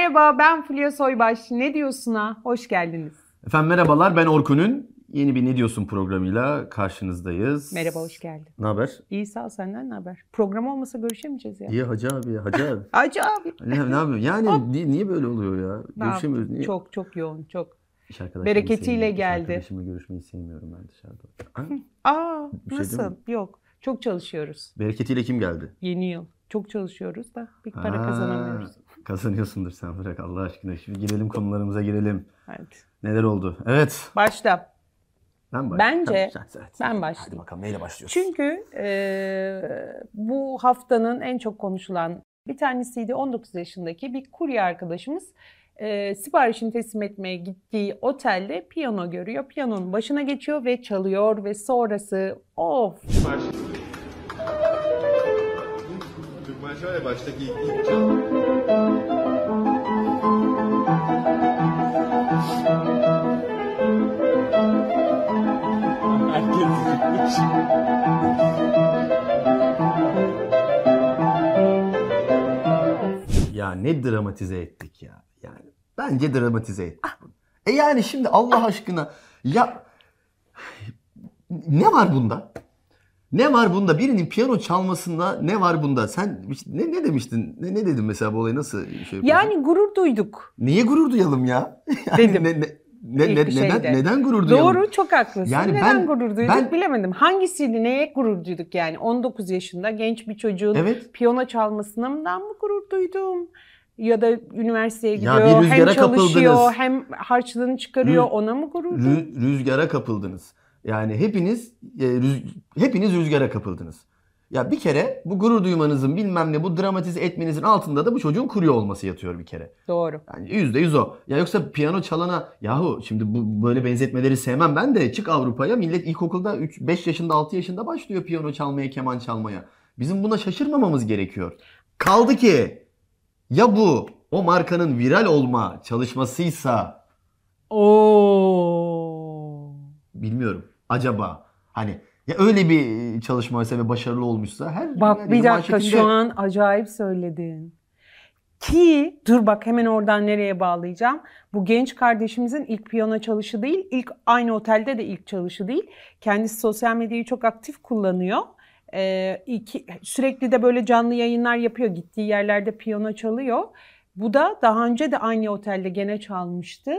Merhaba ben Fulya Soybaş. Ne diyorsun ha? Hoş geldiniz. Efendim merhabalar ben Orkun'un yeni bir Ne Diyorsun programıyla karşınızdayız. Merhaba hoş geldin. Ne haber? İyi sağ ol senden ne haber? Program olmasa görüşemeyeceğiz ya. İyi Hacı abi, Hacı abi. Hacı abi. ne, ne yapıyorsun? Yani niye, niye böyle oluyor ya? Ne Görüşemiyoruz. Niye? Çok çok yoğun çok. İş bereketiyle. İş geldi. arkadaşımla görüşmeyi sevmiyorum ben dışarıda. Ha? Aa Bir şey nasıl? Yok. Çok çalışıyoruz. Bereketiyle kim geldi? Yeni yıl. Çok çalışıyoruz da bir para Ha, kazanamıyoruz. Kazanıyorsundur sen bırak Allah aşkına. Şimdi girelim konularımıza girelim. Hadi. Neler oldu? Evet. Başla. Ben Bence- Tamam, sen- sen- ben Hadi başlayayım. bakalım neyle başlıyoruz? Çünkü eee, bu haftanın en çok konuşulan bir tanesiydi 19 yaşındaki bir kurye arkadaşımız eee, siparişini teslim etmeye gittiği otelde piyano görüyor. Piyanonun başına geçiyor ve çalıyor ve sonrası of Türkmen şöyle baştaki ilk, ilk Ya ne dramatize ettik ya. Yani bence dramatize ettik bunu. E yani şimdi Allah aşkına ya ne var bunda? Ne var bunda? Birinin piyano çalmasında ne var bunda? Sen ne, ne demiştin? Ne, ne dedin mesela bu olayı nasıl şey yapıyorsun? yani gurur duyduk Niye gurur duyalım ya? Yani Dedim. Ne, ne, ne, ne- şeyde. neden, neden gurur duyalım? Doğru çok haklısın. Yani Neden ben- gurur duyduk ben- bilemedim. Hangisiydi neye gurur duyduk yani 19 yaşında genç bir çocuğun Evet. piyano çalmasından mı gurur duydum? Ya da üniversiteye Ya gidiyor bir hem çalışıyor kapıldınız. hem harçlığını çıkarıyor Rü- ona mı gurur rüzgara kapıldınız. Yani hepiniz e, rüz- hepiniz rüzgara kapıldınız. Ya bir kere bu gurur duymanızın bilmem ne bu dramatize etmenizin altında da bu çocuğun kurye olması yatıyor bir kere. Doğru. Yani yüzde yüz o. Ya yoksa piyano çalana yahu şimdi bu böyle benzetmeleri sevmem ben de çık Avrupa'ya millet ilkokulda 3 5 yaşında 6 yaşında başlıyor piyano çalmaya keman çalmaya. Bizim buna şaşırmamamız gerekiyor. Kaldı ki ya bu o markanın viral olma çalışmasıysa Oo. bilmiyorum acaba hani ya öyle bir çalışmaysa ve başarılı olmuşsa her Bak bir dakika manşetinde- şu an acayip söyledin. Ki dur bak hemen oradan nereye bağlayacağım. Bu genç kardeşimizin ilk piyano çalışı değil, ilk aynı otelde de ilk çalışı değil. Kendisi sosyal medyayı çok aktif kullanıyor. Ee, iki, sürekli de böyle canlı yayınlar yapıyor. Gittiği yerlerde piyano çalıyor. Bu da daha önce de aynı otelde gene çalmıştı.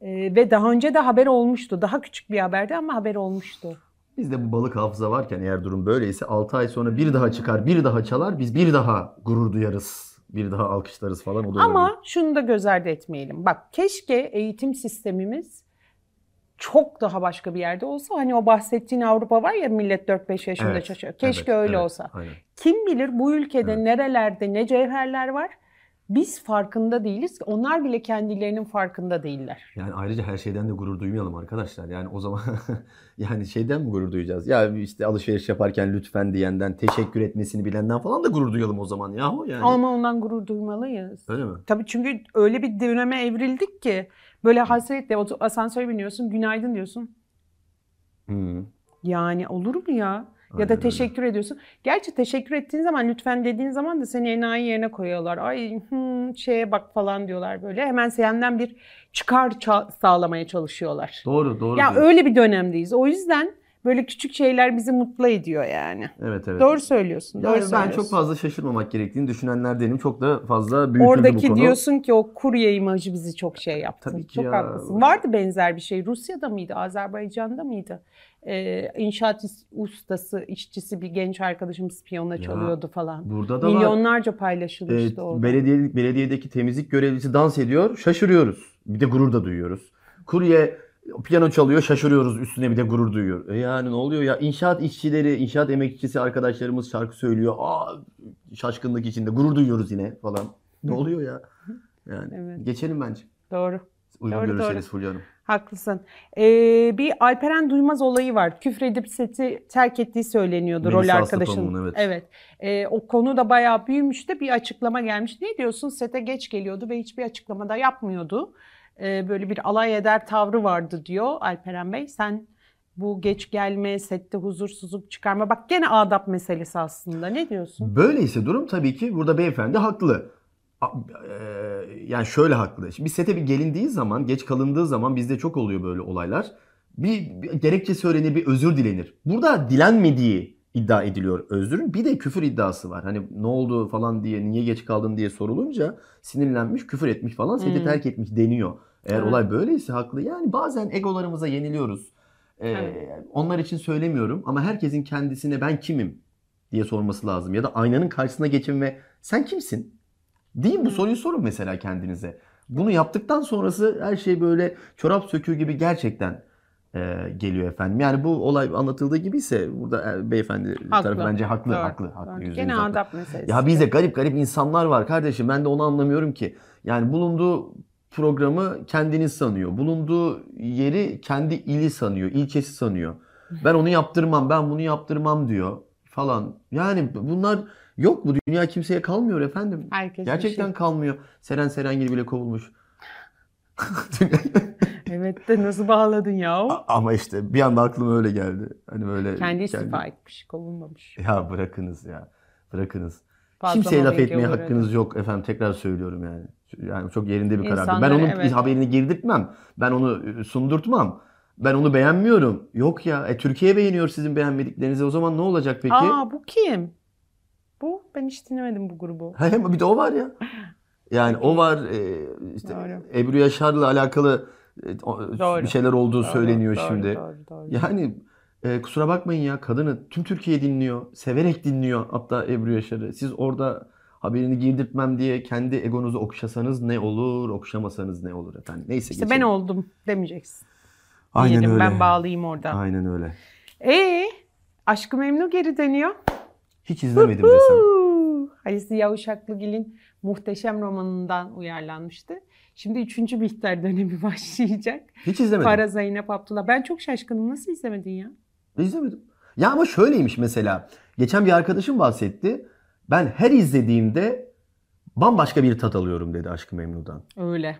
Ee, ve daha önce de haber olmuştu. Daha küçük bir haberdi ama haber olmuştu. Bizde bu balık hafıza varken eğer durum böyleyse 6 ay sonra bir daha çıkar, bir daha çalar. Biz bir daha gurur duyarız. Bir daha alkışlarız falan. O da olabilir. Ama şunu da göz ardı etmeyelim. Bak keşke eğitim sistemimiz çok daha başka bir yerde olsa. Hani o bahsettiğin Avrupa var ya millet 4-5 yaşında Evet, çalışıyor. Keşke Evet, öyle evet, olsa. Aynen. Kim bilir bu ülkede Evet. nerelerde ne cevherler var. Biz farkında değiliz. Onlar bile kendilerinin farkında değiller. Yani ayrıca her şeyden de gurur duymayalım arkadaşlar. Yani o zaman yani şeyden mi gurur duyacağız? Ya işte alışveriş yaparken lütfen diyenden, teşekkür etmesini bilenden falan da gurur duyalım o zaman yahu yani. Ama ondan gurur duymalıyız. Öyle mi? Tabii çünkü öyle bir döneme evrildik ki böyle hasretle asansöre biniyorsun, günaydın diyorsun. Hı. Yani olur mu ya? Ya da teşekkür ediyorsun. Gerçi teşekkür ettiğin zaman lütfen dediğin zaman da seni enayi yerine koyuyorlar. Ay hmm, şeye bak falan diyorlar böyle. Hemen senden bir çıkar sağlamaya çalışıyorlar. Doğru, doğru. Ya diyorsun. öyle bir dönemdeyiz. O yüzden böyle küçük şeyler bizi mutlu ediyor yani. Evet, evet. Doğru söylüyorsun. Yani doğru ben söylüyorsun. çok fazla şaşırmamak gerektiğini düşünenlerdenim. Çok da fazla büyütüldü bu Oradaki konu. diyorsun ki o kurye imajı bizi çok şey yaptı. Tabii ki çok ya. haklısın. Vardı benzer bir şey. Rusya'da mıydı? Azerbaycan'da mıydı? Ee, inşaat ustası, işçisi bir genç arkadaşımız piyano Ya, çalıyordu falan. Burada da var. Milyonlarca Ee, paylaşılmıştı orada. belediye, belediyedeki temizlik görevlisi dans ediyor. Şaşırıyoruz. Bir de gurur da duyuyoruz. Kurye piyano çalıyor. Şaşırıyoruz. Üstüne bir de gurur duyuyor. E yani ne oluyor ya? İnşaat işçileri, inşaat emekçisi arkadaşlarımız şarkı söylüyor. Aa şaşkınlık içinde. Gurur duyuyoruz yine falan. Ne oluyor ya? Yani Evet. geçelim bence. Doğru. Uygun Doğru, görürseniz. Fulya Hanım. Haklısın. Ee, bir Alperen Duymaz olayı var. Küfredip seti terk ettiği söyleniyordu rol Melisa arkadaşının. Aslapamuğ'un, evet. Ee, o konu da bayağı büyümüştü. Bir açıklama gelmiş. Ne diyorsun? Sete geç geliyordu ve hiçbir açıklama da yapmıyordu. Ee, böyle bir alay eder tavrı vardı diyor Alperen Bey. Sen bu geç gelme, sette huzursuzluk çıkarma. Bak gene adap meselesi aslında. Ne diyorsun? Böyleyse durum tabii ki burada beyefendi haklı. Yani şöyle haklı. Şimdi bir sete bir gelindiği zaman, geç kalındığı zaman bizde çok oluyor böyle olaylar. Bir, bir gerekçe söylenir, bir özür dilenir. Burada dilenmediği iddia ediliyor özrün. Bir de küfür iddiası var. Hani ne oldu falan diye, niye geç kaldın diye sorulunca sinirlenmiş, küfür etmiş falan, seti Hmm. terk etmiş deniyor. Eğer Evet. olay böyleyse haklı. Yani bazen egolarımıza yeniliyoruz. Ee, Evet. Onlar için söylemiyorum ama herkesin kendisine ben kimim diye sorması lazım. Ya da aynanın karşısına geçin ve sen kimsin? Deyin bu soruyu sorun mesela kendinize. Bunu yaptıktan sonrası her şey böyle çorap söküğü gibi gerçekten e, geliyor efendim. Yani bu olay anlatıldığı gibi ise burada e, beyefendi tarafı bence haklı, Doğru, haklı, haklı. doğru. Gene haklı. adap meselesi. Ya bizde garip garip insanlar var kardeşim. Ben de onu anlamıyorum ki. Yani bulunduğu programı kendini sanıyor. Bulunduğu yeri kendi ili sanıyor, ilçesi sanıyor. Ben onu yaptırmam, ben bunu yaptırmam diyor falan. Yani bunlar yok bu dünya kimseye kalmıyor efendim. Herkes Gerçekten şey. kalmıyor. Seren Serengil bile kovulmuş. Evet de nasıl bağladın ya? A- Ama işte bir anda aklıma öyle geldi. Hani böyle Kendi istifa etmiş, kovulmamış. Ya bırakınız ya. Bırakınız. Fazla Kimseye laf etmeye hakkınız yok efendim. Tekrar söylüyorum yani. Yani çok yerinde bir karar. Ben onun evet. haberini girdirtmem. Ben onu e, sundurtmam. Ben onu beğenmiyorum. Yok ya. E, Türkiye beğeniyor sizin beğenmediklerinizi. O zaman ne olacak peki? Aa bu kim? Bu ben hiç dinlemedim bu grubu. Bir de o var ya. Yani o var. e, işte Doğru. Ebru Yaşar'la alakalı e, o- Doğru. bir şeyler olduğu Doğru, söyleniyor doğru, şimdi. Doğru, doğru. Yani e, kusura bakmayın ya kadını tüm Türkiye dinliyor. Severek dinliyor hatta Ebru Yaşar'ı. Siz orada haberini girdirtmem diye kendi egonuzu okşasanız ne olur, okşamasanız ne olur efendim. Neyse İşte ben geçelim. oldum demeyeceksin. Aynen Diyelim, öyle. Ben bağlayayım oradan. Aynen öyle. Ee, Aşkı Memnu geri dönüyor. Hiç izlemedim desem. Huu! Ali Ziya Uşaklıgil'in muhteşem romanından uyarlanmıştı. Şimdi 3. Bihter dönemi başlayacak. Hiç izlemedim. Para Zeynep Abdullah. Ben çok şaşkınım. Nasıl izlemedin ya? İzlemedim. Ya ama şöyleymiş mesela. Geçen bir arkadaşım bahsetti. Ben her izlediğimde bambaşka bir tat alıyorum dedi Aşkı Memnu'dan. Öyle.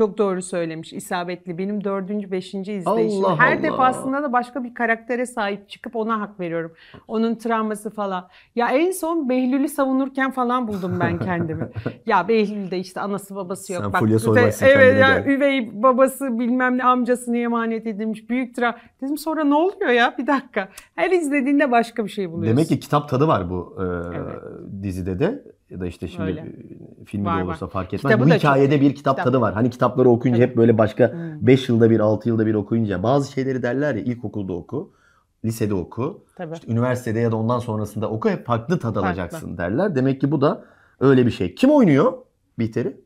Çok doğru söylemiş. isabetli. Benim dördüncü, beşinci izleyişim. Allah Her Allah. defasında da başka bir karaktere sahip çıkıp ona hak veriyorum. Onun travması falan. Ya en son Behlül'ü savunurken falan buldum ben kendimi. ya Behlül de işte anası babası yok. Sen Bak, Fulya Soybaş'sın, Evet ya gel. üvey babası bilmem ne amcasına emanet edilmiş. Büyük tra. Dedim sonra ne oluyor ya? Bir dakika. Her izlediğinde başka bir şey buluyorsun. Demek ki kitap tadı var bu e, Evet. dizide de ya da işte şimdi Öyle. filmi Var, de var. olursa fark etmez. Kitabı bu hikayede bir kitap Kitap. tadı var. Hani kitapları okuyunca Tabii. hep böyle başka Hmm. 5 yılda bir 6 yılda bir okuyunca bazı şeyleri derler ya ilkokulda oku, lisede oku, Tabii. işte üniversitede ya da ondan sonrasında oku hep farklı tad Farklı. alacaksın derler. Demek ki bu da öyle bir şey. Kim oynuyor Bihter'i?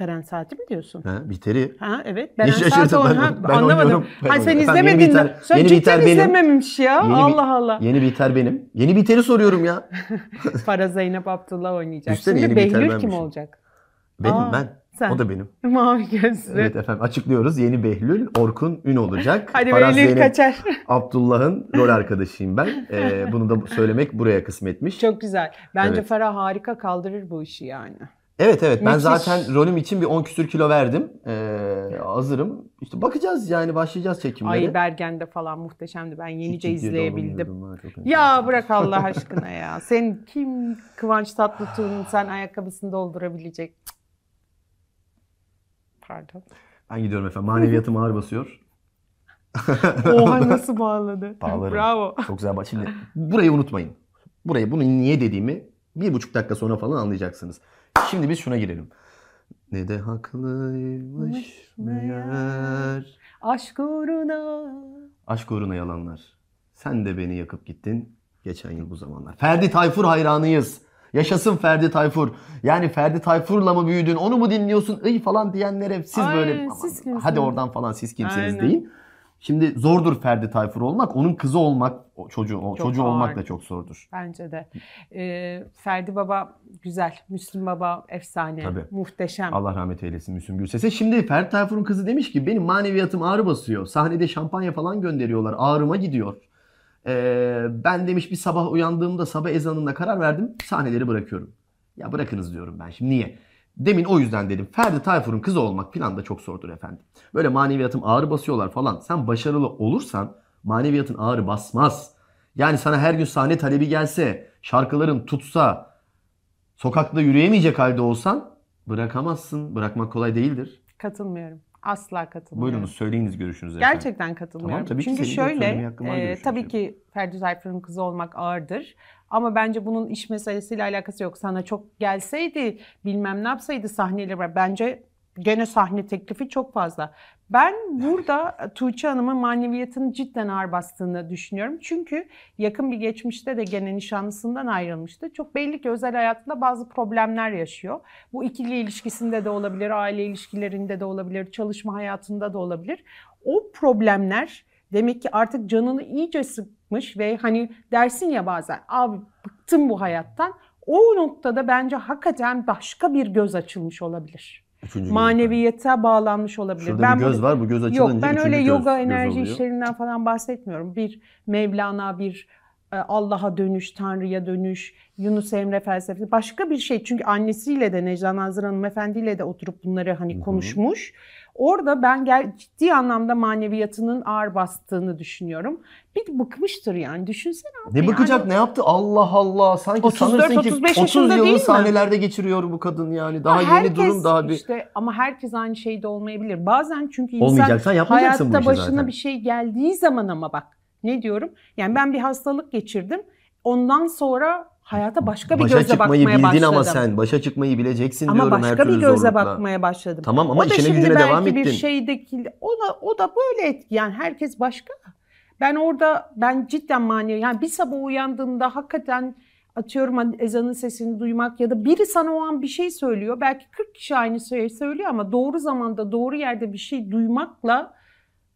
Beren Saati mi diyorsun? Ha, Bihter'i. Ha evet. Beren şaşırdın Saat ben, oyna- ben Anlamadım. Ben Ha sen izlemedin Yeni mi? Bihter- Sen Yeni cidden benim. izlememiş ya. Yeni Allah Allah. Yeni Bihter benim. Yeni Bihter'i soruyorum ya. Para Zeynep Abdullah oynayacak. Üstelik Şimdi Behlül kim olacak? Benim Aa, ben. sen. O da benim. Mavi gözlü. Evet efendim açıklıyoruz. Yeni Behlül Orkun Ün olacak. Hadi Faraz Behlül Zeynep kaçar. Abdullah'ın rol arkadaşıyım ben. Ee, bunu da söylemek buraya kısmetmiş. Çok güzel. Bence Evet. Farah harika kaldırır bu işi yani. Evet evet ben Müthiş. zaten rolüm için bir 10 küsür kilo verdim. Ee, hazırım. İşte bakacağız yani başlayacağız çekimlere. Ay Bergen'de falan muhteşemdi. Ben Hiç yenice de izleyebildim. ha, Ya bırak Allah aşkına ya. Sen kim Kıvanç Tatlıtuğ'un sen ayakkabısını doldurabilecek? Pardon. Ben gidiyorum efendim. Maneviyatım ağır basıyor. Oha nasıl bağladı. Bağlarım. Bravo. Çok güzel bak. Şimdi burayı unutmayın. Burayı bunu niye dediğimi bir buçuk dakika sonra falan anlayacaksınız. Şimdi biz şuna girelim. Ne de haklıymış meğer. Aşk uğruna. Aşk uğruna yalanlar. Sen de beni yakıp gittin geçen yıl bu zamanlar. Ferdi Tayfur hayranıyız. Yaşasın Ferdi Tayfur. Yani Ferdi Tayfur'la mı büyüdün, onu mu dinliyorsun, ıy falan diyenlere siz Ay, böyle siz "Aman, kimsiniz?" hadi oradan falan siz kimsiniz Aynen. deyin. Şimdi zordur Ferdi Tayfur olmak, onun kızı olmak, o çocuğu, Çok çocuğu ağır. olmak da çok zordur. Bence de. Ee, Ferdi Baba güzel. Müslüm Baba efsane. Tabii. Muhteşem. Allah rahmet eylesin Müslüm Gürses'e. Şimdi Ferdi Tayfur'un kızı demiş ki benim maneviyatım ağrı basıyor. Sahnede şampanya falan gönderiyorlar. Ağrıma gidiyor. Ee, ben demiş bir sabah uyandığımda sabah ezanında karar verdim. Sahneleri bırakıyorum. Ya bırakınız diyorum ben şimdi. Niye? Demin o yüzden dedim. Ferdi Tayfur'un kızı olmak falan da çok zordur efendim. Böyle maneviyatım ağrı basıyorlar falan. Sen başarılı olursan maneviyatın ağrı basmaz. Yani sana her gün sahne talebi gelse, şarkıların tutsa, sokakta yürüyemeyecek halde olsan Bırakamazsın. Bırakmak kolay değildir. Katılmıyorum. Asla katılmıyorum. Buyurunuz söyleyiniz görüşünüzü efendim. Gerçekten katılmıyorum. Tamam, tabii ki Çünkü söylemeye şöyle, e, tabii söyleyeyim. ki Ferdi Tayfur'un kızı olmak ağırdır. Ama bence bunun iş meselesiyle alakası yok. Sana çok gelseydi, bilmem ne yapsaydı sahneleri var. Bence gene sahne teklifi çok fazla. Ben burada Tuğçe Hanım'ın maneviyatını cidden ağır bastığını düşünüyorum. Çünkü yakın bir geçmişte de gene nişanlısından ayrılmıştı. Çok belli ki özel hayatında bazı problemler yaşıyor. Bu ikili ilişkisinde de olabilir, aile ilişkilerinde de olabilir, çalışma hayatında da olabilir. O problemler demek ki artık canını iyice sıkmış ve hani dersin ya bazen abi bıktım bu hayattan. O noktada bence hakikaten başka bir göz açılmış olabilir. Üçüncü Maneviyata bağlanmış olabilir. Şurada ben bir göz bunu- var. Bu göz açılınca Yok ben öyle yoga göz enerji işlerinden falan bahsetmiyorum. Bir Mevlana, bir e, Allah'a dönüş, Tanrı'ya dönüş, Yunus Emre felsefesi başka bir şey. Çünkü annesiyle de Necla Nazır hanımefendiyle de oturup bunları hani Hı hı. Orada ben gel, ciddi anlamda maneviyatının ağır bastığını düşünüyorum. Bir bıkmıştır yani. Düşünsene abi. Ne bakacak yani. ne yaptı? Allah Allah. Sanki 34, sanırsın ki 35 30 yaşında değil yılını mi? sahnelerde geçiriyor bu kadın yani. Daha Ama yeni durum daha bir... işte ama herkes aynı şeyde olmayabilir. Bazen çünkü insan hayatta başına zaten. bir şey geldiği zaman ama bak ne diyorum? Yani ben bir hastalık geçirdim. Ondan sonra hayata başka bir Başa gözle bakmaya bildin başladım. ama sen. Başa çıkmayı bileceksin Ama diyorum her başka türlü bir gözle zorlukla. bakmaya başladım. Tamam ama o da işine şimdi gücüne belki devam bir ettin. şeydeki o da o da böyle etki. Yani herkes başka. Ben orada ben cidden manevi yani bir sabah uyandığında hakikaten atıyorum hani ezanın sesini duymak ya da biri sana o an bir şey söylüyor. Belki 40 kişi aynı şeyi söylüyor ama doğru zamanda doğru yerde bir şey duymakla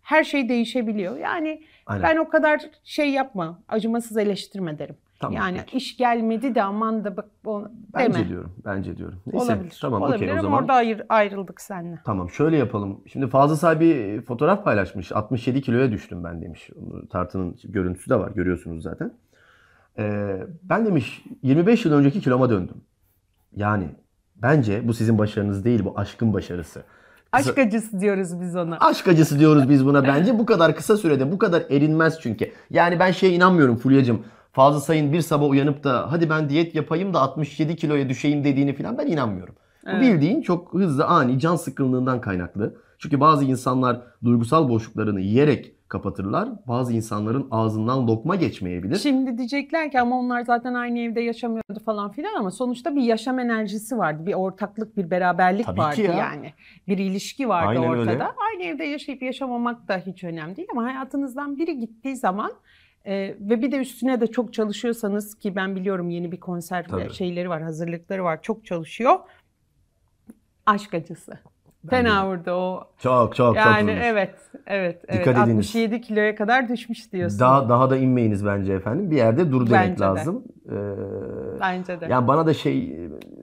her şey değişebiliyor. Yani Aynen. ben o kadar şey yapma, acımasız eleştirme derim. Tamam, yani peki. iş gelmedi de aman da bak onu Bence deme. diyorum. Bence diyorum. Neyse. Olabilir. Tamam Olabilir okey o ama zaman. orada ayır, ayrıldık seninle. Tamam şöyle yapalım. Şimdi Fazıl Sahibi fotoğraf paylaşmış. 67 kiloya düştüm ben demiş. Tartının görüntüsü de var görüyorsunuz zaten. Ee, ben demiş 25 yıl önceki kiloma döndüm. Yani bence bu sizin başarınız değil bu aşkın başarısı. Kısa- Aşk acısı diyoruz biz ona. Aşk acısı diyoruz biz buna bence. Bu kadar kısa sürede bu kadar erinmez çünkü. Yani ben şeye inanmıyorum Fulya'cığım. Fazıl Say'ın bir sabah uyanıp da hadi ben diyet yapayım da 67 kiloya düşeyim dediğini falan ben inanmıyorum. Bu Evet. bildiğin çok hızlı ani can sıkkınlığından kaynaklı. Çünkü bazı insanlar duygusal boşluklarını yiyerek kapatırlar. Bazı insanların ağzından lokma geçmeyebilir. Şimdi diyecekler ki ama onlar zaten aynı evde yaşamıyordu falan filan ama sonuçta bir yaşam enerjisi vardı. Bir ortaklık, bir beraberlik Tabii vardı ya. yani. Bir ilişki vardı Aynen ortada. öyle. Aynı evde yaşayıp yaşamamak da hiç önemli değil ama hayatınızdan biri gittiği zaman e, ve bir de üstüne de çok çalışıyorsanız ki ben biliyorum yeni bir konser Tabii. şeyleri var, hazırlıkları var. Çok çalışıyor. Aşk acısı. Fena vurdu o. Çok çok çok Yani evet, evet, evet. Dikkat ediniz. 67 kiloya kadar düşmüş diyorsun. Daha, daha da inmeyiniz bence efendim. Bir yerde dur demek Bence de. lazım. Ee, Bence de. Yani bana da şey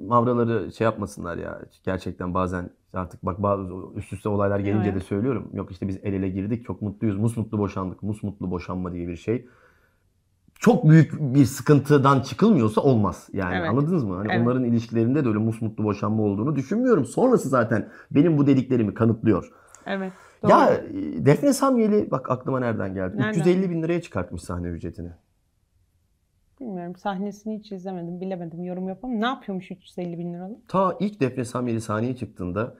mavraları şey yapmasınlar ya. Gerçekten bazen artık bak bazı üst üste olaylar gelince Evet. de söylüyorum. Yok işte biz el ele girdik çok mutluyuz. Musmutlu boşandık. Musmutlu boşanma diye bir şey. Çok büyük bir sıkıntıdan çıkılmıyorsa olmaz. Yani Evet. anladınız mı? Hani Evet. onların ilişkilerinde de öyle musmutlu boşanma olduğunu düşünmüyorum. Sonrası zaten benim bu dediklerimi kanıtlıyor. Evet. Ya doğru. e, Defne Samyeli bak aklıma nereden geldi? Nereden? 350 bin liraya çıkartmış sahne ücretini. Bilmiyorum sahnesini hiç izlemedim bilemedim yorum yapamam. Ne yapıyormuş 350 bin liralık? Ta ilk Defne Samyeli sahneye çıktığında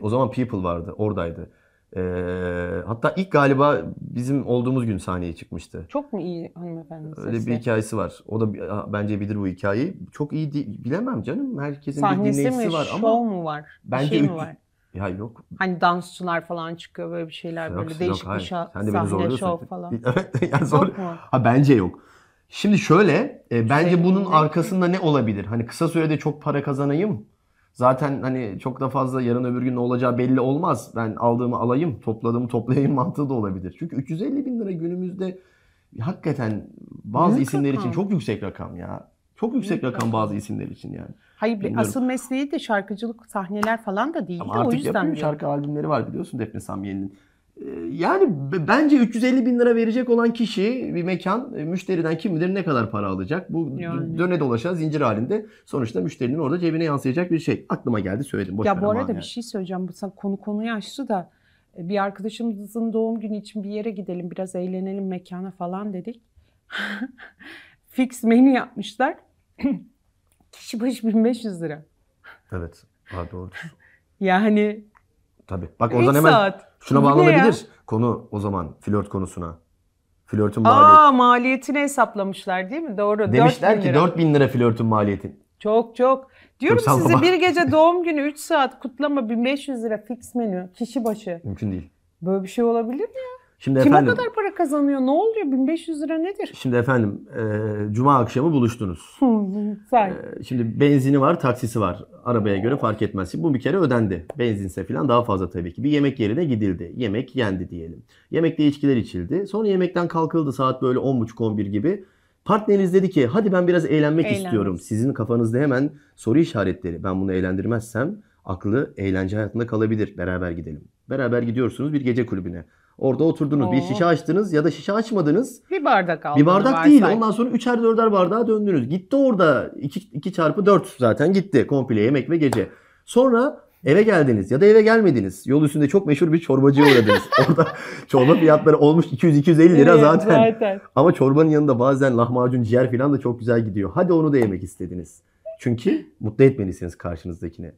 o zaman People vardı oradaydı. Ee, hatta ilk galiba bizim olduğumuz gün sahneye çıkmıştı. Çok mu iyi hanımefendi Öyle sesi? bir hikayesi var. O da bence bilir bu hikayeyi. Çok iyi di- bilemem canım. Herkesin bir Sahnesi dinleyicisi mi, var ama mu var? Bir bence şey mi 300 var? ya yok. Hani dansçılar falan çıkıyor böyle bir şeyler Yok, böyle yok, değişik bir hayır. şa- Sen de beni sahne şov falan. Evet yani zor. Yok mu? Ha bence yok. Şimdi şöyle, e, bence 350 bunun arkasında ne olabilir? Hani kısa sürede çok para kazanayım. Zaten hani çok da fazla yarın öbür gün ne olacağı belli olmaz. Ben aldığımı alayım, topladığımı toplayayım mantığı da olabilir. Çünkü 350 bin lira günümüzde hakikaten bazı Büyük isimler rakam. için çok yüksek rakam ya. Çok yüksek Büyük rakam rakam. bazı isimler için yani. Hayır Bilmiyorum. asıl mesleği de şarkıcılık sahneler falan da değildi Ama o artık yüzden yapıyor şarkı albümleri var biliyorsun Defne Samyeli'nin. Ee, Yani bence 350 bin lira verecek olan kişi bir mekan e, müşteriden kim bilir ne kadar para alacak. Bu Yani. döne dolaşa zincir halinde sonuçta müşterinin orada cebine yansıyacak bir şey. Aklıma geldi söyledim. Boş Ya bu arada yani. bir şey söyleyeceğim. Sen konu konuyu açtı da e, bir arkadaşımızın doğum günü için bir yere gidelim, biraz eğlenelim mekana falan dedik. Fix menü yapmışlar. Kişi başı 1500 lira. Evet. Ha doğrudur. Yani Tabii. Bak 3 oradan hemen saat. Şuna Bu ne bağlanabilir. Konu o zaman flört konusuna. Flörtün maliyeti. Aa maliyetini hesaplamışlar değil mi? Doğru. Demişler 4000 ki lira. 4000 lira flörtün maliyeti. Çok çok. Diyorum ol size baba. bir gece doğum günü 3 saat kutlama 1500 lira fix menü kişi başı. Mümkün değil. Böyle bir şey olabilir mi? Şimdi Kim efendim o kadar para kazanıyor? Ne oluyor? 1500 lira nedir? şimdi efendim e, cuma akşamı buluştunuz. Say. E, şimdi benzini var, taksisi var. Arabaya göre fark etmez. Bu bir kere ödendi. Benzinse falan daha fazla tabii ki. Bir yemek yerine gidildi. Yemek yendi diyelim. Yemekte içkiler içildi. Sonra yemekten kalkıldı saat böyle 10.30-11 gibi. Partneriniz dedi ki hadi ben biraz eğlenmek Eğlenmek. istiyorum. Sizin kafanızda hemen soru işaretleri. Ben bunu eğlendirmezsem aklı eğlence hayatında kalabilir. Beraber gidelim. Beraber gidiyorsunuz bir gece kulübüne. Orada oturdunuz. Bir Oo. şişe açtınız ya da şişe açmadınız. Bir bardak aldın. Bir bardak değil. Ondan sonra üçer dörder bardağa döndünüz. Gitti orada 2, 2 çarpı 4 zaten gitti. Komple yemek ve gece. Sonra eve geldiniz ya da eve gelmediniz. Yol üstünde çok meşhur bir çorbacıya uğradınız. Orada çorba fiyatları olmuş 200-250 lira zaten. zaten. Ama çorbanın yanında bazen lahmacun, ciğer falan da çok güzel gidiyor. Hadi onu da yemek istediniz. Çünkü mutlu etmelisiniz karşınızdakine.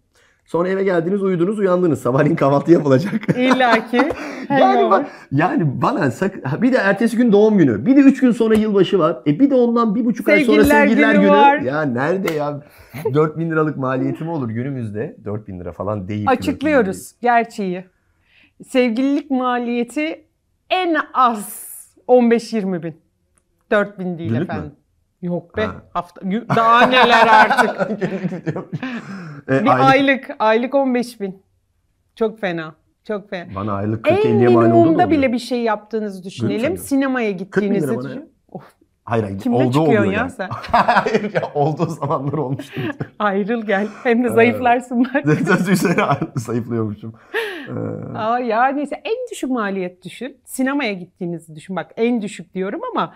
Sonra eve geldiniz, uyudunuz, uyandınız. Sabahleyin kahvaltı yapılacak. İlla ki. Yani, bak, yani bana sak- bir de ertesi gün doğum günü. Bir de 3 gün sonra yılbaşı var. E bir de ondan bir buçuk ay sonra Sevgililer sevgililer günü günü. var. Ya nerede ya? 4000 liralık maliyeti mi olur günümüzde? 4000 lira falan değil. Açıklıyoruz gerçeği. Sevgililik maliyeti en az 15-20 bin. 4 bin değil Günlük efendim. Yok be. Ha. Hafta, daha neler artık. E, Bir aylık- aylık. aylık 15 bin. Çok fena. Çok fena. Bana aylık En 40-50'ye mal oldu mu? minimumda bile bir şey yaptığınızı düşünelim. Sinemaya 40 gittiğinizi lira bana düşün. ya. Of, Hayır hayır. Kimle oldu çıkıyorsun oluyor ya yani. sen? Hayır ya olduğu zamanlar olmuştu. ayrıl gel. Hem de zayıflarsın bak. Söz üzerine zayıflıyormuşum. Ee, Aa, ya neyse en düşük maliyet düşün. Sinemaya gittiğinizi düşün. Bak en düşük diyorum ama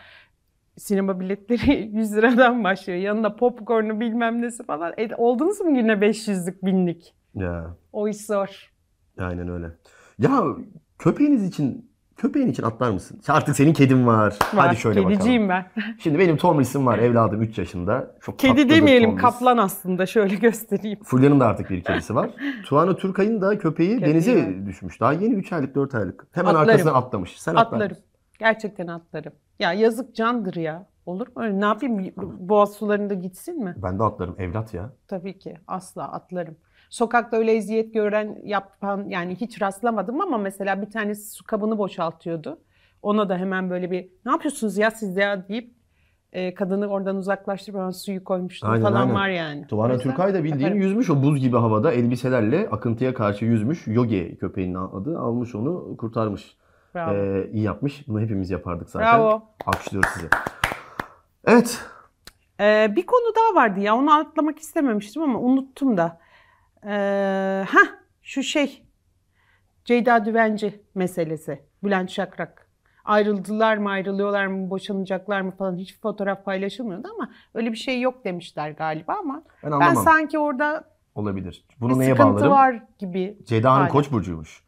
sinema biletleri 100 liradan başlıyor. Yanında popcornu bilmem nesi falan. E, oldunuz mu güne 500'lük binlik? ya O iş zor. aynen öyle. Ya köpeğiniz için köpeğin için atlar mısın? Artık senin kedin var. Var. Hadi şöyle Kediciyim bakalım. ben. Şimdi benim Tomris'im var evladım 3 yaşında. Çok Kedi demeyelim Tomris. kaplan aslında şöyle göstereyim. Fulya'nın da artık bir kedisi var. Tuana Turkay'ın da köpeği Köpeği denize var. düşmüş. Daha yeni 3 aylık 4 aylık. Hemen Atlarım. arkasından atlamış. Sen atlar Atlarım. mısın? Gerçekten atlarım. Ya yazık candır ya. Olur mu öyle? Ne yapayım? Boğaz sularında gitsin mi? Ben de atlarım evlat ya. Tabii ki. Asla atlarım. Sokakta öyle eziyet gören, yapan yani hiç rastlamadım ama mesela bir tanesi su kabını boşaltıyordu. Ona da hemen böyle bir ne yapıyorsunuz ya siz ya deyip e, kadını oradan uzaklaştırıp suyu koymuştum Aynen, falan aynen. var yani. Yüzden Türkay da bildiğin yaparım. yüzmüş o buz gibi havada elbiselerle akıntıya karşı yüzmüş. Yogi köpeğinin adı almış onu kurtarmış. Bravo. Ee, iyi yapmış. Bunu hepimiz yapardık zaten. Bravo. Alkışlıyoruz sizi. Evet. Ee, bir konu daha vardı ya onu atlamak istememiştim ama unuttum da. Ee, ha şu şey Ceyda Düvenci meselesi. Bülent Şakrak. Ayrıldılar mı ayrılıyorlar mı boşanacaklar mı falan hiç fotoğraf paylaşılmıyordu ama öyle bir şey yok demişler galiba ama Ben ben anlamam. sanki orada Olabilir. Bunu neye bağlarım? var gibi. Ceyda Hanım. Koç burcuymuş.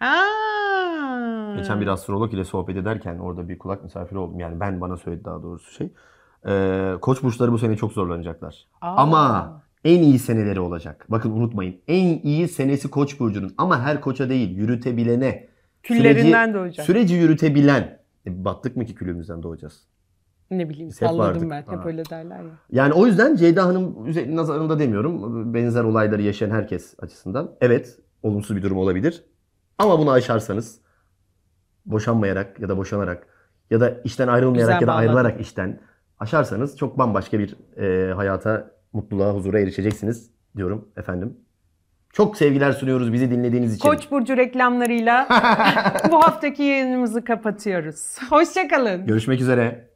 Aa. Geçen bir astrolog ile sohbet ederken orada bir kulak misafiri oldum. Yani ben bana söyledi daha doğrusu şey. Ee, koç burçları bu sene çok zorlanacaklar. Aa. Ama en iyi seneleri olacak. Bakın unutmayın. En iyi senesi koç burcunun. Ama her koça değil, yürütebilene. Küllerinden doğacak. Süreci yürütebilen. E, battık mı ki külümüzden doğacağız? ne bileyim hep salladım vardık. ben. Hep Ha. öyle derler ya. Yani o yüzden Ceyda Hanım nazarında demiyorum. Benzer olayları yaşayan herkes açısından. Evet, olumsuz bir durum olabilir. Ama bunu aşarsanız boşanmayarak ya da boşanarak ya da işten ayrılmayarak Güzel ya da bağladın. ayrılarak işten aşarsanız çok bambaşka bir e, hayata, mutluluğa, huzura erişeceksiniz diyorum efendim. Çok sevgiler sunuyoruz bizi dinlediğiniz için. Koç burcu reklamlarıyla bu haftaki yayınımızı kapatıyoruz. Hoşçakalın. Görüşmek üzere.